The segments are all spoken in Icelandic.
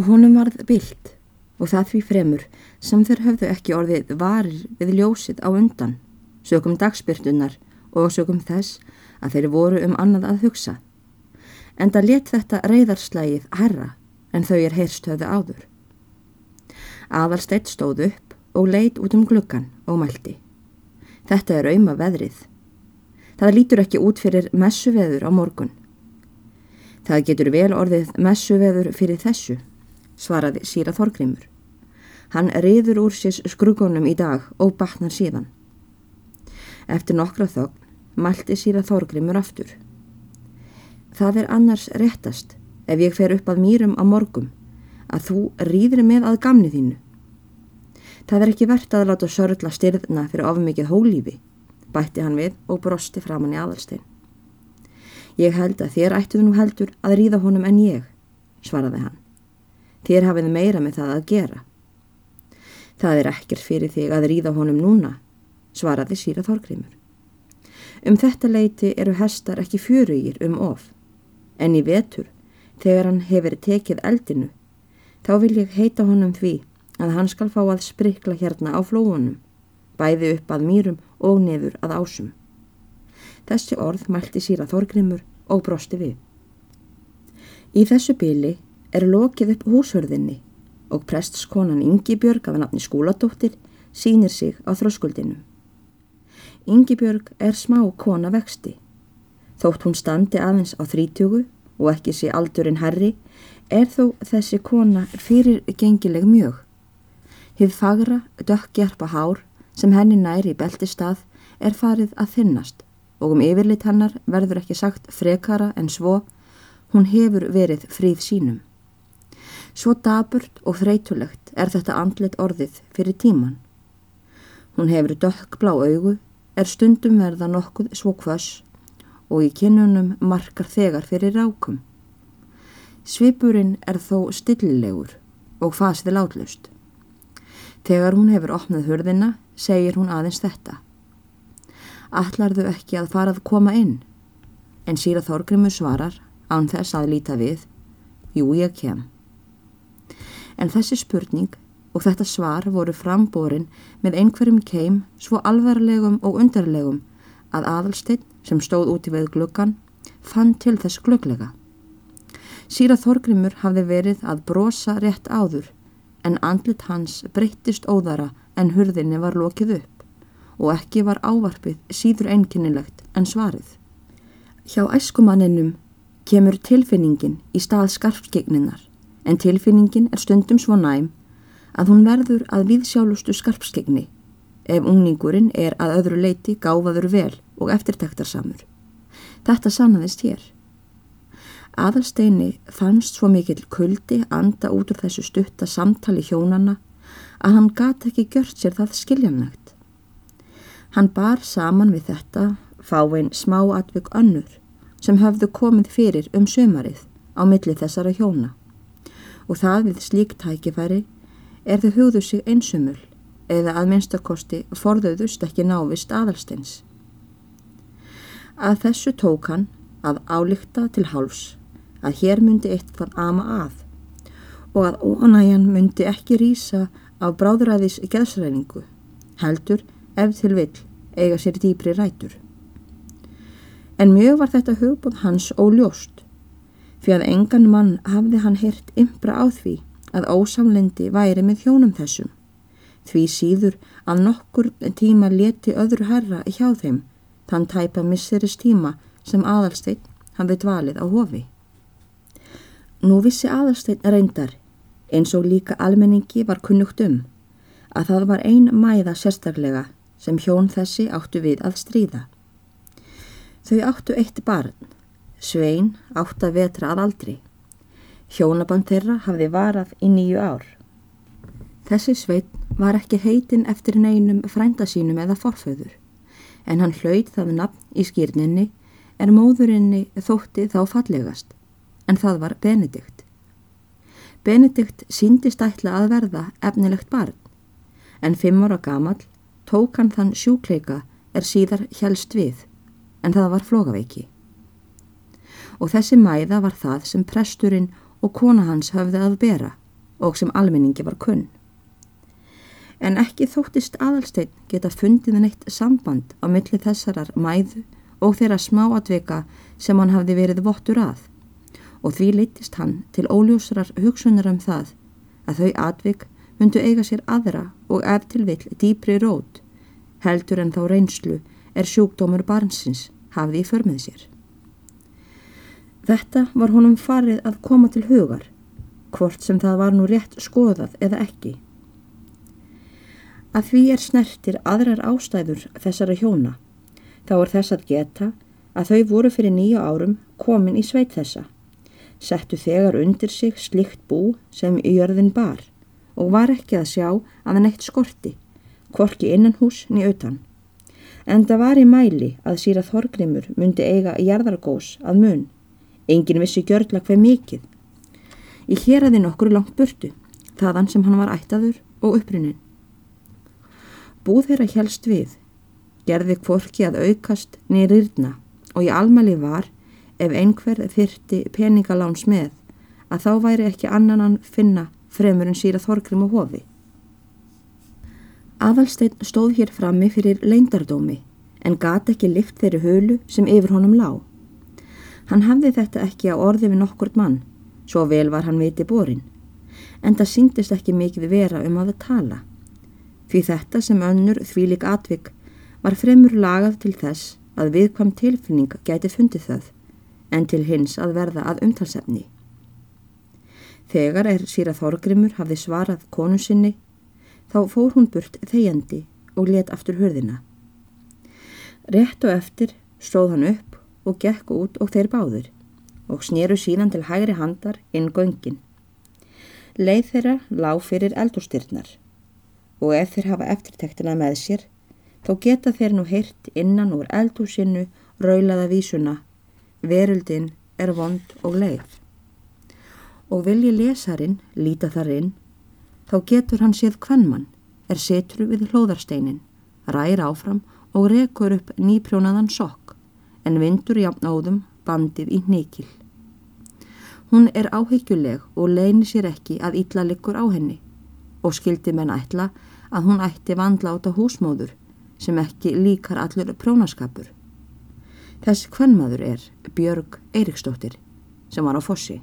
Honum varð bilt og það því fremur sem þeir höfðu ekki orðið varir við ljósið á undan, sögum dagspyrtunar og sögum þess að þeir voru um annað að hugsa. En það let þetta reyðarslægið herra en þau er heyrstöðu áður. Aðalsteitt stóð upp og leit út um gluggan og mælti. Þetta er auðma veðrið. Það lítur ekki út fyrir messuveður á morgun. Það getur vel orðið messuveður fyrir þessu, svaraði síra Þorgrimur. Hann riður úr sér skrugunum í dag og batnar síðan. Eftir nokkra þögn mælti síra Þorgrimur aftur. Það er annars réttast ef ég fer upp að mýrum á morgum að þú rýðir með að gamni þínu. Það er ekki verðt að láta sörla styrðna fyrir ofmikið hólífi, bætti hann við og brosti framann í aðalstein. Ég held að þér ættuðu nú heldur að rýða honum en ég, svaraði hann. Þér hafið meira með það að gera. Það er ekkert fyrir þig að ríða honum núna, svaraði síra Þorgrymur. Um þetta leiti eru hestar ekki fjörugir um of, en í vetur, þegar hann hefur tekið eldinu, þá vil ég heita honum því að hann skal fá að sprikla hérna á flóunum, bæði upp að mýrum og nefur að ásum. Þessi orð mælti síra Þorgrymur og brosti við. Í þessu byli er lokið upp húsörðinni og prestskonan Yngibjörg af nafni skúladóttir sínir sig á þröskuldinu. Yngibjörg er smá kona vexti. Þótt hún standi aðeins á þrítjógu og ekki sé aldurinn herri, er þó þessi kona fyrir gengileg mjög. Hið fagra, dökkjarpa hár sem henni næri í beltistað er farið að þinnast og um yfirlit hennar verður ekki sagt frekara en svo hún hefur verið fríð sínum. Svo daburt og þreytulegt er þetta andlet orðið fyrir tíman. Hún hefur dökkblá augu, er stundum verða nokkuð svo hvers og í kinnunum markar þegar fyrir rákum. Svipurinn er þó stillilegur og fasið látlust. Þegar hún hefur opnað hurðina segir hún aðeins þetta. Allarðu ekki að farað koma inn? En síra Þorgrimur svarar án þess að líta við. Jú, ég kem en þessi spurning og þetta svar voru framborin með einhverjum keim svo alvarlegum og undarlegum að aðalstinn sem stóð úti við gluggan fann til þess gluglega. Síra Þorgrimur hafði verið að brosa rétt áður en andlit hans breyttist óðara en hurðinni var lokið upp og ekki var ávarpið síður einkennilegt en svarið. Hjá æskumanninum kemur tilfinningin í stað skarpskegninnar en tilfinningin er stundum svo næm að hún verður að viðsjálustu skarpskegni ef ungningurinn er að öðru leiti gáfaður vel og eftirtektarsamur. Þetta sannaðist hér. Aðalsteini fannst svo mikill kuldi anda út úr þessu stutta samtali hjónanna að hann gati ekki gjört sér það skiljanlegt. Hann bar saman við þetta fáinn smá atvökk önnur sem höfðu komið fyrir um sömarið á milli þessara hjóna og það við slíkt tækifæri er þau hugðu sig einsumul eða að minnstakosti forðauðust ekki návist aðalsteins. Að þessu tók hann að álíkta til háls að hér myndi eitthvað ama að og að óanæjan myndi ekki rýsa af bráðræðis geðsræningu, heldur ef til vill eiga sér dýbri rætur. En mjög var þetta hugbúð hans óljóst fyrir að engan mann hafði hann hirt ymbra á því að ósamlendi væri með hjónum þessum, því síður að nokkur tíma leti öðru herra hjá þeim, þann tæpa misseris tíma sem aðalsteinn hafði dvalið á hofi. Nú vissi aðalsteinn reyndar, eins og líka almenningi var kunnugt um, að það var ein mæða sérstaklega sem hjón þessi áttu við að stríða. Þau áttu eitt barn Svein átt að vetra að aldri. Hjónaband þeirra hafði varað í nýju ár. Þessi sveit var ekki heitin eftir neinum frændasínum eða forföður, en hann hlaut það nafn í skýrninni er móðurinni þótti þá fallegast, en það var Benedikt. Benedikt síndist ætla að verða efnilegt barn, en fimm ára gamal tók hann þann sjúkleika er síðar helst við, en það var flogaveiki og þessi mæða var það sem presturinn og kona hans höfði að bera og sem almenningi var kunn. En ekki þóttist aðalstein geta fundið neitt samband á milli þessarar mæðu og þeirra smáatvika sem hann hafði verið vottur að og því litist hann til óljósrar hugsunar um það að þau atvik myndu eiga sér aðra og ef til vill dýpri rót heldur en þá reynslu er sjúkdómur barnsins hafði í förmið sér. Þetta var honum farið að koma til hugar, hvort sem það var nú rétt skoðað eða ekki. Að því er snertir aðrar ástæður þessara hjóna, þá er þess að geta að þau voru fyrir nýja árum komin í sveit þessa, settu þegar undir sig slikt bú sem í jörðin bar og var ekki að sjá að hann eitt skorti, korki innan hús niður utan. En það var í mæli að síra Þorgrimur myndi eiga jarðargós að mun. Engin vissi gjörla hver mikið. Í hér aðinn okkur langt burtu, þaðan sem hann var ættaður og upprinnin. Búð þeirra helst við, gerði kvorki að aukast nýrirna og í almæli var, ef einhver þyrti peningaláns með, að þá væri ekki annan hann finna fremur en síra Þorgrim og hofi. Aðalstein stóð hér frammi fyrir leindardómi en gati ekki lift þeirri hölu sem yfir honum lág. Hann hafði þetta ekki á orði við nokkurt mann, svo vel var hann viti borin, en það síndist ekki mikið vera um að það tala. Því þetta sem önnur þvílik atvik var fremur lagað til þess að viðkvam tilfinning gæti fundið þau, en til hins að verða að umtalsefni. Þegar er síra Þorgrimur hafði svarað konu sinni Þá fór hún burt þegjandi og let aftur hörðina. Rétt og eftir stóð hann upp og gekk út og þeir báður og sneru síðan til hægri handar inn göngin. Leið þeirra lág fyrir eldurstyrnar og ef þeir hafa eftirtektina með sér þá geta þeir nú heyrt innan úr eldúsinu raulaða vísuna Veröldin er vond og leið. Og vilji lesarin líta þar inn þá getur hann séð kvennmann, er setru við hlóðarsteinin, ræir áfram og rekur upp nýprjónaðan sokk, en vindur jafn áðum bandið í nýkil. Hún er áhyggjuleg og leini sér ekki að ítla likur á henni og skildi menn ætla að hún ætti vandláta húsmóður sem ekki líkar allur prjónaskapur. Þess kvennmaður er Björg Eiriksdóttir sem var á fossi.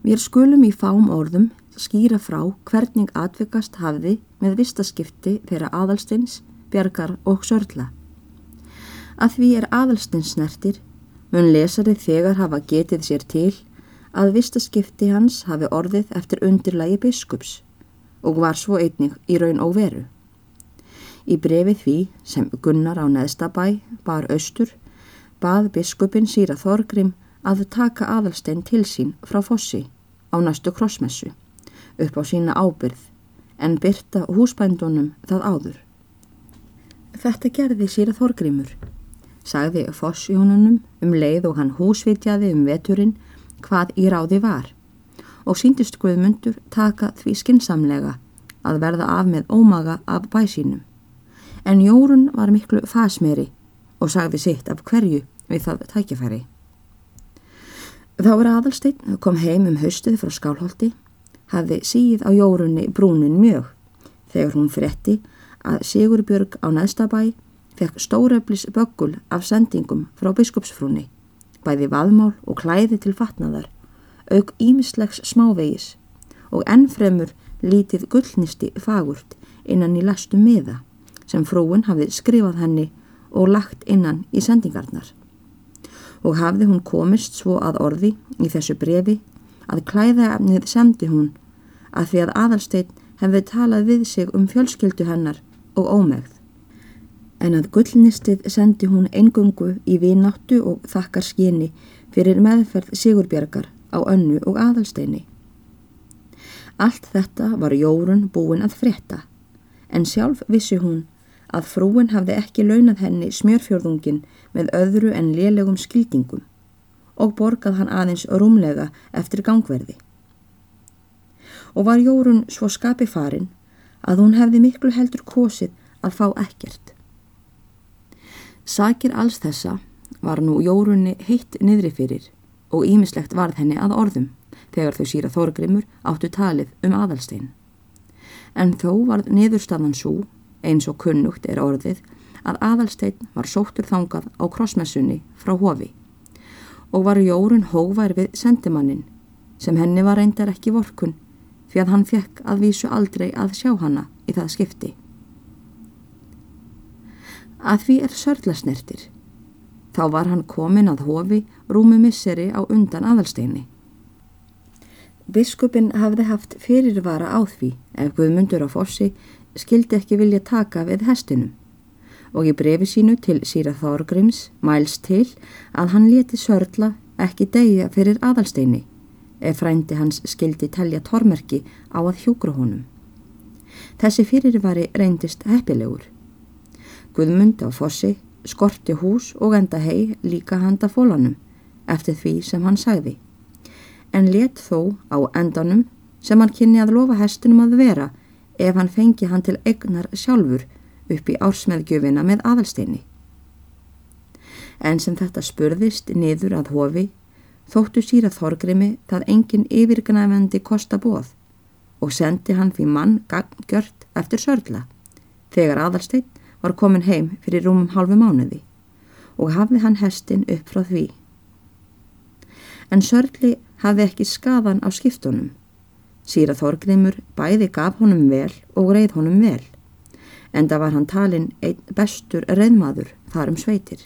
Við skulum í fám orðum skýra frá hvernig atvikast hafði með vistaskipti þeirra aðalstins, bjargar og sörla. Að því er aðalstins snertir, mun lesari þegar hafa getið sér til að vistaskipti hans hafi orðið eftir undirlægi biskups og var svo einnig í raun og veru. Í brefið því sem Gunnar á neðstabæ bar austur bað biskupin síra Þorgrim að taka aðalstein til sín frá fossi á næstu krossmessu upp á sína ábyrð en byrta húsbændunum það áður. Þetta gerði síra Þorgrimur, sagði fossjónunum um leið og hann húsvitjaði um veturinn hvað í ráði var og síndist Guðmundur taka því skinsamlega að verða af með ómaga af bæsínum. En Jórun var miklu fasmeri og sagði sitt af hverju við það tækifæri. Þá er aðalsteinn kom heim um haustið frá skálholti hafði síð á jórunni brúnin mjög þegar hún fretti að Sigurbjörg á neðstabæ fekk stóreflis böggul af sendingum frá biskupsfrúni, bæði vaðmál og klæði til fatnaðar, auk ímislegs smávegis og ennfremur lítið gullnisti fagurt innan í lastum miða sem frúin hafði skrifað henni og lagt innan í sendingarnar. Og hafði hún komist svo að orði í þessu brefi að klæðaefnið semdi hún að því að aðalsteinn hefði talað við sig um fjölskyldu hennar og ómegð. En að gullnistið sendi hún engungu í vináttu og þakkar skini fyrir meðferð Sigurbjörgar á önnu og aðalsteini. Allt þetta var Jórun búin að frétta, en sjálf vissi hún að frúin hafði ekki launað henni smjörfjörðungin með öðru en lélegum skildingum og borgað hann aðeins rúmlega eftir gangverði. Og var Jórun svo skapi farin að hún hefði miklu heldur kosið að fá ekkert. Sakir alls þessa var nú Jórunni heitt niðri fyrir og ímislegt varð henni að orðum. þegar þau síra Þorgrimur áttu talið um aðalstein. En þó var niðurstafan svo, eins og kunnugt er orðið, að aðalstein var sóttur þangað á krossmessunni frá hofi og var Jórun hóvar við sendimannin sem henni var reyndar ekki vorkun fyrir að hann fekk að vísu aldrei að sjá hana í það skipti. Að því er sörlasnertir. Þá var hann komin að hofi rúmi misseri á undan aðalsteini. Biskupin hafði haft fyrirvara á því ef Guðmundur á fossi skildi ekki vilja taka við hestinum og í brefi sínu til síra Þorgrims mæls til að hann leti sörla ekki degja fyrir aðalsteini ef frændi hans skildi telja tormerki á að hjúkru honum. Þessi fyrirvari reyndist heppilegur. Guðmund á fossi skorti hús og enda hei líka handa fólanum eftir því sem hann sagði en let þó á endanum sem hann kynni að lofa hestinum að vera ef hann fengi hann til egnar sjálfur upp í ársmeðgjöfina með aðalsteini. En sem þetta spurðist niður að hofi, þóttu síra Þorgrimi það engin yfirgnæfendi kosta bóð og sendi hann því mann gaggjört eftir sörla þegar aðalstein var komin heim fyrir rúmum halvu mánuði og hafði hann hestin upp frá því. En sörli hafði ekki skadan á skiptunum. Síra Þorgrimur bæði gaf honum vel og reið honum vel en það var hann talin einn bestur reyðmaður þar um sveitir.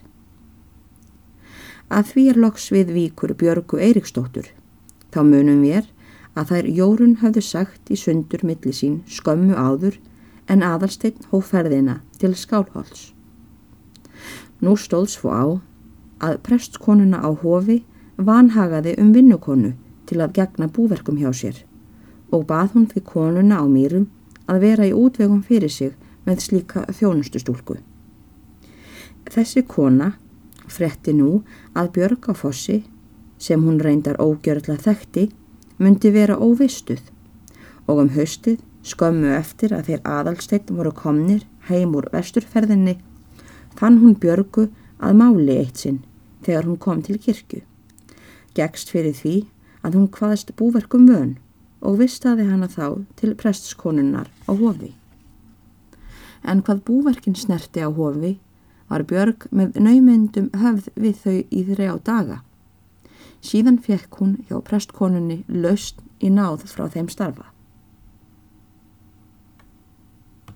Að því er loks við víkur Björgu Eiriksdóttur. Þá munum við að þær Jórun hafðu sagt í sundur milli sín skömmu áður en aðalsteinn hóferðina til skálháls. Nú stóðs fó á að prestskonuna á hofi vanhagaði um vinnukonu til að gegna búverkum hjá sér og bað hún því konuna á mýrum að vera í útvegum fyrir sig með slíka þjónustustúlku. Þessi kona fretti nú að Björg á fossi, sem hún reyndar ógjörðla þekkti, myndi vera óvistuð og um haustið skömmu eftir að þeir aðalsteitt voru komnir heim úr vesturferðinni fann hún Björgu að máli eitt sinn þegar hún kom til kirkju. Gegst fyrir því að hún hvaðast búverkum vön og vistaði hana þá til prestskonunnar á hofi en hvað búverkin snerti á hofi var Björg með naumyndum höfð við þau í þrjá daga. Síðan fekk hún hjá prestkonunni laust í náð frá þeim starfa.